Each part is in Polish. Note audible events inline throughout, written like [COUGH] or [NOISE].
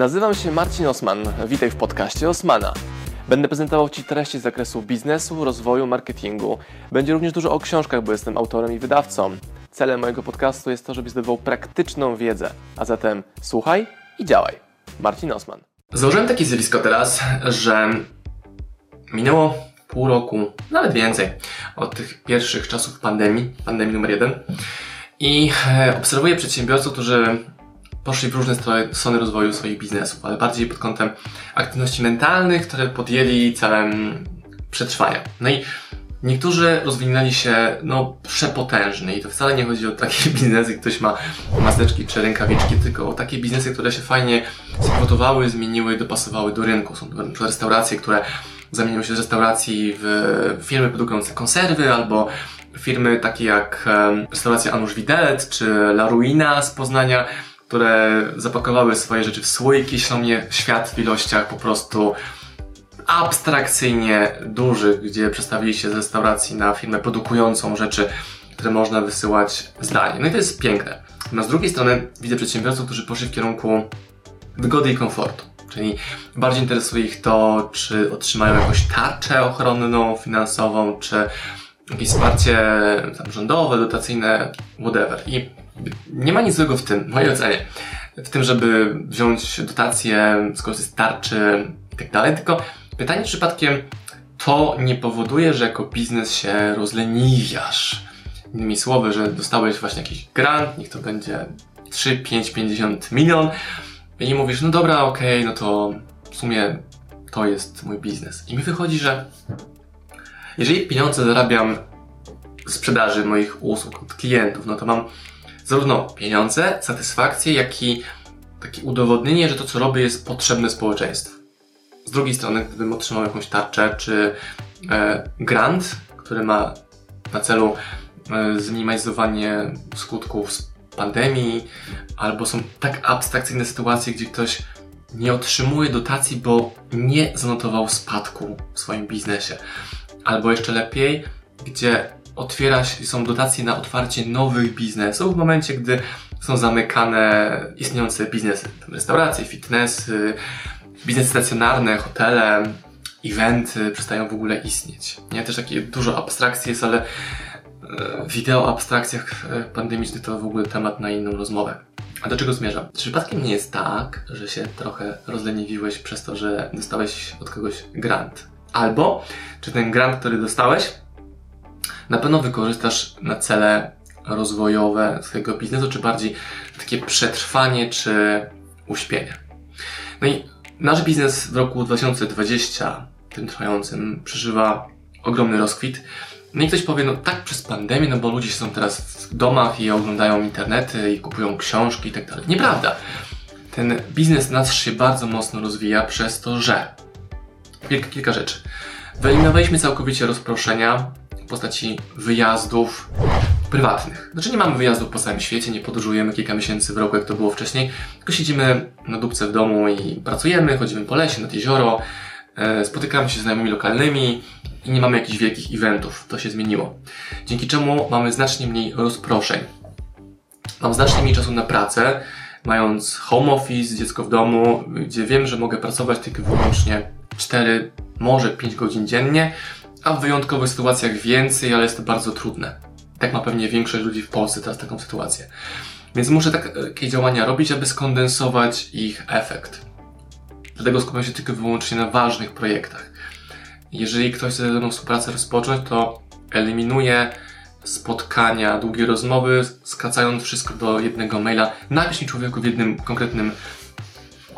Nazywam się Marcin Osman. Witaj w podcaście Osmana. Będę prezentował Ci treści z zakresu biznesu, rozwoju, marketingu. Będzie również dużo o książkach, bo jestem autorem i wydawcą. Celem mojego podcastu jest to, żebyś zdobywał praktyczną wiedzę. A zatem słuchaj i działaj. Marcin Osman. Założyłem takie zjawisko teraz, że minęło pół roku, nawet więcej, od tych pierwszych czasów pandemii, pandemii numer jeden. I e, obserwuję przedsiębiorców, którzy poszli w różne strony rozwoju swoich biznesów, ale bardziej pod kątem aktywności mentalnych, które podjęli celem przetrwania. No i niektórzy rozwinęli się no, przepotężnie i to wcale nie chodzi o takie [LAUGHS] biznesy, ktoś ma maseczki czy rękawiczki, tylko o takie biznesy, które się fajnie spivotowały, zmieniły, dopasowały do rynku. Są to restauracje, które zamieniły się z restauracji w firmy produkujące konserwy albo firmy takie jak restauracja Anusz Widelec czy La Ruina z Poznania, które zapakowały swoje rzeczy w słoiki, mnie świat w ilościach po prostu abstrakcyjnie dużych, gdzie przestawili się z restauracji na firmę produkującą rzeczy, które można wysyłać zdalnie. No i to jest piękne. No z drugiej strony widzę przedsiębiorców, którzy poszli w kierunku wygody i komfortu. Czyli bardziej interesuje ich to, czy otrzymają jakąś tarczę ochronną, finansową, czy jakieś wsparcie rządowe, dotacyjne, whatever. I nie ma nic złego w tym, w mojej ocenie, w tym, żeby wziąć dotację, skorzystać z tarczy i tak dalej, tylko pytanie, przypadkiem to nie powoduje, że jako biznes się rozleniwiasz. Innymi słowy, że dostałeś właśnie jakiś grant, niech to będzie 3, 5, 50 milion i mówisz, no dobra, okej, okay, no to w sumie to jest mój biznes. I mi wychodzi, że jeżeli pieniądze zarabiam sprzedaży moich usług od klientów, no to mam zarówno pieniądze, satysfakcję, jak i takie udowodnienie, że to, co robię, jest potrzebne społeczeństwu. Z drugiej strony, gdybym otrzymał jakąś tarczę czy e, grant, który ma na celu e, zminimalizowanie skutków pandemii, albo są tak abstrakcyjne sytuacje, gdzie ktoś nie otrzymuje dotacji, bo nie zanotował spadku w swoim biznesie. Albo jeszcze lepiej, gdzie otwiera się, są dotacje na otwarcie nowych biznesów w momencie, gdy są zamykane istniejące biznesy, restauracje, fitnessy, biznesy stacjonarne, hotele, eventy przestają w ogóle istnieć. Nie? Też takie dużo abstrakcji jest, ale e, wideo o abstrakcjach e, pandemicznych to w ogóle temat na inną rozmowę. A do czego zmierzam? Czy przypadkiem nie jest tak, że się trochę rozleniwiłeś przez to, że dostałeś od kogoś grant? Albo, czy ten grant, który dostałeś, na pewno wykorzystasz na cele rozwojowe swojego biznesu, czy bardziej takie przetrwanie, czy uśpienie. No i nasz biznes w roku 2020, tym trwającym, przeżywa ogromny rozkwit. No i ktoś powie, no tak przez pandemię, no bo ludzie są teraz w domach i oglądają internety i kupują książki i tak dalej. Nieprawda. Ten biznes nasz się bardzo mocno rozwija przez to, że kilka, kilka rzeczy. Wyeliminowaliśmy całkowicie rozproszenia, postaci wyjazdów prywatnych. Znaczy nie mamy wyjazdów po całym świecie, nie podróżujemy kilka miesięcy w roku, jak to było wcześniej, tylko siedzimy na dupce w domu i pracujemy, chodzimy po lesie, nad jezioro, e, spotykamy się z znajomymi lokalnymi i nie mamy jakichś wielkich eventów. To się zmieniło. Dzięki czemu mamy znacznie mniej rozproszeń. Mam znacznie mniej czasu na pracę, mając home office, dziecko w domu, gdzie wiem, że mogę pracować tylko wyłącznie 4, może 5 godzin dziennie, a w wyjątkowych sytuacjach więcej, ale jest to bardzo trudne. Tak ma pewnie większość ludzi w Polsce teraz taką sytuację. Więc muszę takie działania robić, aby skondensować ich efekt. Dlatego skupiam się tylko i wyłącznie na ważnych projektach. Jeżeli ktoś chce ze mną współpracę rozpocząć, to eliminuję spotkania, długie rozmowy, skracając wszystko do jednego maila. Napisz mi człowieku w jednym konkretnym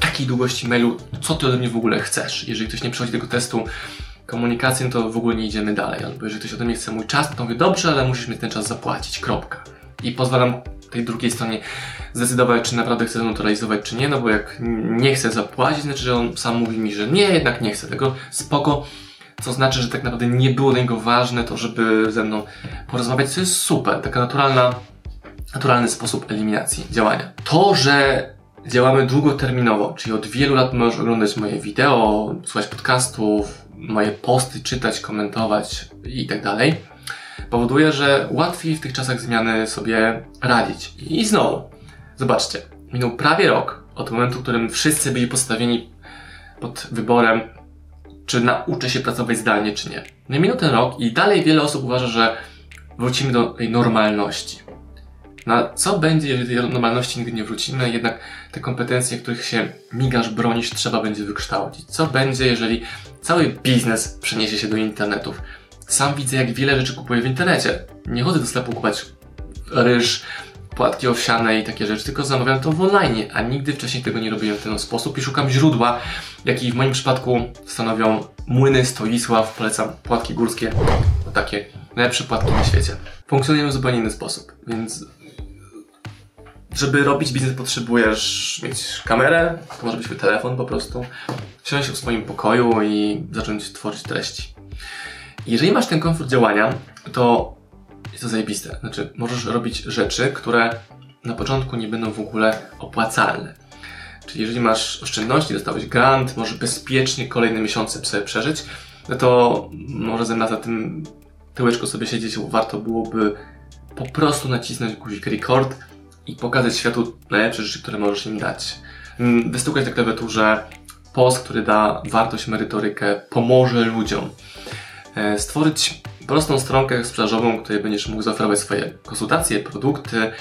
takiej długości mailu, co ty ode mnie w ogóle chcesz. Jeżeli ktoś nie przechodzi tego testu, komunikację, to w ogóle nie idziemy dalej. Albo jeżeli ktoś ode mnie chce mój czas, to mówię, dobrze, ale musisz mi ten czas zapłacić, kropka. I pozwalam tej drugiej stronie zdecydować, czy naprawdę chce to realizować, czy nie, no bo jak nie chce zapłacić, znaczy, że on sam mówi mi, że nie, jednak nie chce tego, spoko, co znaczy, że tak naprawdę nie było dla niego ważne to, żeby ze mną porozmawiać, co jest super, taka naturalna, naturalny sposób eliminacji działania. To, że działamy długoterminowo, czyli od wielu lat możesz oglądać moje wideo, słuchać podcastów, moje posty czytać, komentować i tak dalej, powoduje, że łatwiej w tych czasach zmiany sobie radzić. I znowu, zobaczcie, minął prawie rok od momentu, w którym wszyscy byli postawieni pod wyborem, czy nauczę się pracować zdalnie, czy nie. No minął ten rok i dalej wiele osób uważa, że wrócimy do tej normalności. Na co będzie, jeżeli tej normalności nigdy nie wrócimy, jednak te kompetencje, których się migasz, bronisz, trzeba będzie wykształcić. Co będzie, jeżeli cały biznes przeniesie się do internetów? Sam widzę, jak wiele rzeczy kupuję w internecie. Nie chodzę do sklepu kupować ryż, płatki owsiane i takie rzeczy, tylko zamawiam to w online, a nigdy wcześniej tego nie robiłem w ten sposób i szukam źródła, jakie w moim przypadku stanowią młyny Stoisław, polecam płatki górskie, takie najlepsze płatki na świecie. Funkcjonują w zupełnie inny sposób, więc żeby robić biznes potrzebujesz mieć kamerę, to może być twój telefon po prostu, siąść w swoim pokoju i zacząć tworzyć treści. Jeżeli masz ten komfort działania, to jest to zajebiste. Znaczy, możesz robić rzeczy, które na początku nie będą w ogóle opłacalne. Czyli jeżeli masz oszczędności, dostałeś grant, możesz bezpiecznie kolejne miesiące sobie przeżyć, no to może zamiast na tym tyłeczku sobie siedzieć, warto byłoby po prostu nacisnąć guzik record i pokazać światu najlepsze rzeczy, które możesz im dać. Mm, wystukać na klawiaturze post, który da wartość, merytorykę, pomoże ludziom. E, stworzyć prostą stronkę sprzedażową, której będziesz mógł zaoferować swoje konsultacje, produkty,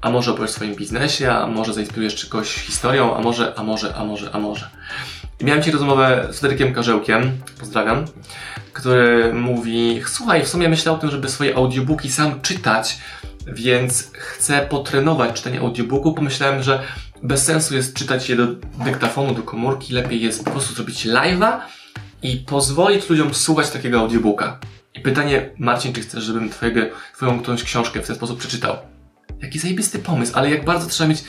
a może opowiesz o swoim biznesie, a może zainspirujesz kogoś historią, a może, a może, a może, a może. Miałem dzisiaj rozmowę z Federykiem Karzełkiem, pozdrawiam, który mówi, słuchaj, w sumie myślę o tym, żeby swoje audiobooki sam czytać, więc chcę potrenować czytanie audiobooku. Pomyślałem, że bez sensu jest czytać je do dyktafonu, do komórki, lepiej jest po prostu zrobić live'a i pozwolić ludziom słuchać takiego audiobooka. I pytanie, Marcin, czy chcesz, żebym twojego, twoją którąś książkę w ten sposób przeczytał? Jaki zajebisty pomysł, ale jak bardzo trzeba mieć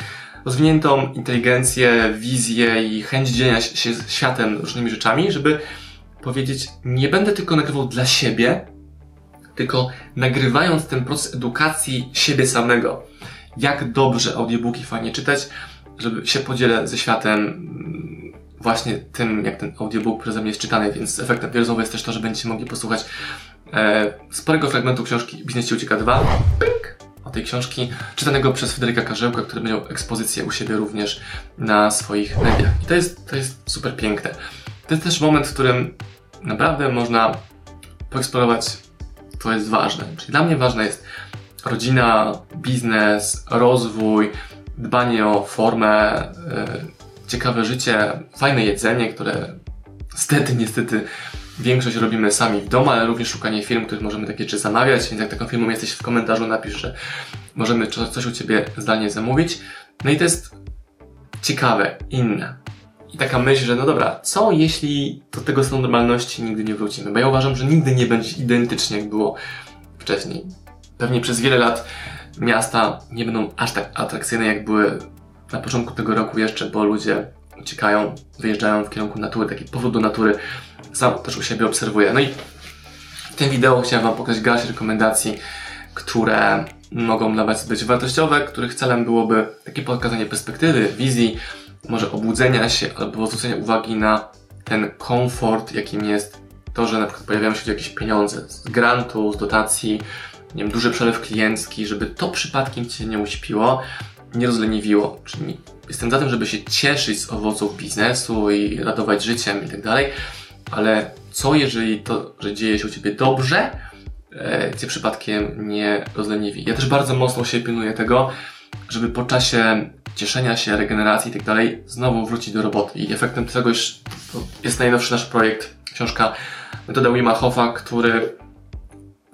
rozwiniętą inteligencję, wizję i chęć dzielenia się z światem różnymi rzeczami, żeby powiedzieć, nie będę tylko nagrywał dla siebie, tylko nagrywając ten proces edukacji siebie samego. Jak dobrze audiobooki fajnie czytać, żeby się podzielę ze światem mm, właśnie tym, jak ten audiobook przeze mnie jest czytany, więc efektem rozmowy jest też to, że będziecie mogli posłuchać e, sporego fragmentu książki Biznes Ci Ucieka 2, pink, o tej książki, czytanego przez Federyka Karzełka, który miał ekspozycję u siebie również na swoich mediach. I to jest, to jest super piękne. To jest też moment, w którym naprawdę można poeksplorować, co jest ważne. Czyli dla mnie ważna jest rodzina, biznes, rozwój, dbanie o formę, yy, ciekawe życie, fajne jedzenie, które niestety, niestety Większość robimy sami w domu, ale również szukanie firm, których możemy takie rzeczy zamawiać, więc jak taką firmą jesteś w komentarzu napisz, że możemy coś u Ciebie zdalnie zamówić. No i to jest ciekawe, inne. I taka myśl, że no dobra, co jeśli do tego stanu normalności nigdy nie wrócimy? Bo ja uważam, że nigdy nie będzie identycznie jak było wcześniej. Pewnie przez wiele lat miasta nie będą aż tak atrakcyjne jak były na początku tego roku jeszcze, bo ludzie uciekają, wyjeżdżają w kierunku natury, taki powrót do natury sam też u siebie obserwuję. No i w tym wideo chciałem Wam pokazać garść rekomendacji, które mogą dla Was być wartościowe, których celem byłoby takie pokazanie perspektywy, wizji, może obudzenia się albo zwrócenia uwagi na ten komfort, jakim jest to, że na przykład pojawiają się jakieś pieniądze z grantu, z dotacji, nie wiem, duży przelew kliencki, żeby to przypadkiem Cię nie uśpiło, nie rozleniwiło. Czyli jestem za tym, żeby się cieszyć z owoców biznesu i radować życiem i tak dalej, ale co jeżeli to, że dzieje się u Ciebie dobrze, e, Cię przypadkiem nie rozleniwi? Ja też bardzo mocno się pilnuję tego, żeby po czasie cieszenia się, regeneracji i tak dalej, znowu wrócić do roboty. I efektem tego jest najnowszy nasz projekt, książka Metoda Wima Hofa, który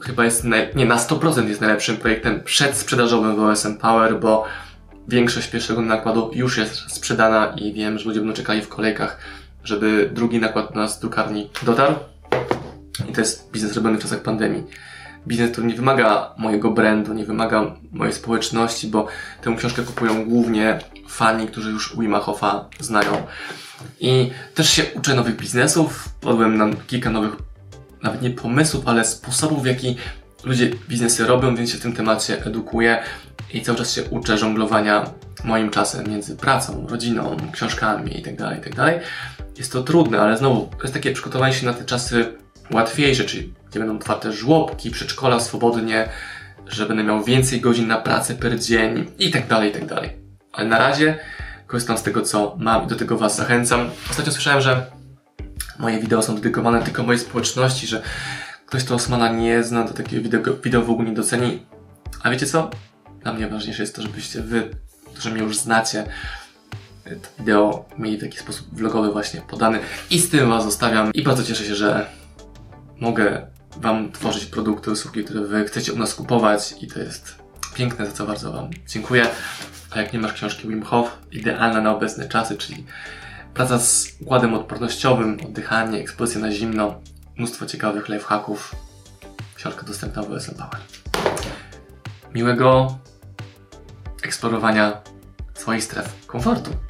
chyba jest, nie, na 100% jest najlepszym projektem przedsprzedażowym w OSM Power, bo większość pierwszego nakładu już jest sprzedana i wiem, że ludzie będą czekali w kolejkach żeby drugi nakład na nas drukarni dotarł. I to jest biznes robiony w czasach pandemii. Biznes, który nie wymaga mojego brandu, nie wymaga mojej społeczności, bo tę książkę kupują głównie fani, którzy już Wima Hofa znają. I też się uczę nowych biznesów, wpadłem na kilka nowych, nawet nie pomysłów, ale sposobów, w jaki ludzie biznesy robią, więc się w tym temacie edukuję i cały czas się uczę żonglowania moim czasem między pracą, rodziną, książkami itd., tak itd. Tak jest to trudne, ale znowu, to jest takie przygotowanie się na te czasy łatwiejsze, czyli gdzie będą otwarte żłobki, przedszkola swobodnie, że będę miał więcej godzin na pracę per dzień i tak dalej, i tak dalej. Ale na razie korzystam z tego, co mam i do tego Was zachęcam. Ostatnio słyszałem, że moje wideo są dedykowane tylko mojej społeczności, że ktoś, kto Osmana nie zna, to takie wideo, wideo w ogóle nie doceni. A wiecie co? Dla mnie ważniejsze jest to, żebyście Wy, którzy mnie już znacie, to wideo mieli w taki sposób vlogowy właśnie podany i z tym Was zostawiam i bardzo cieszę się, że mogę Wam tworzyć produkty, usługi, które Wy chcecie u nas kupować i to jest piękne, za co bardzo Wam dziękuję. A jak nie masz książki Wim Hof, idealna na obecne czasy, czyli praca z układem odpornościowym, oddychanie, ekspozycja na zimno, mnóstwo ciekawych lifehacków. Książka dostępna w OSM Power. Miłego eksplorowania swoich stref komfortu.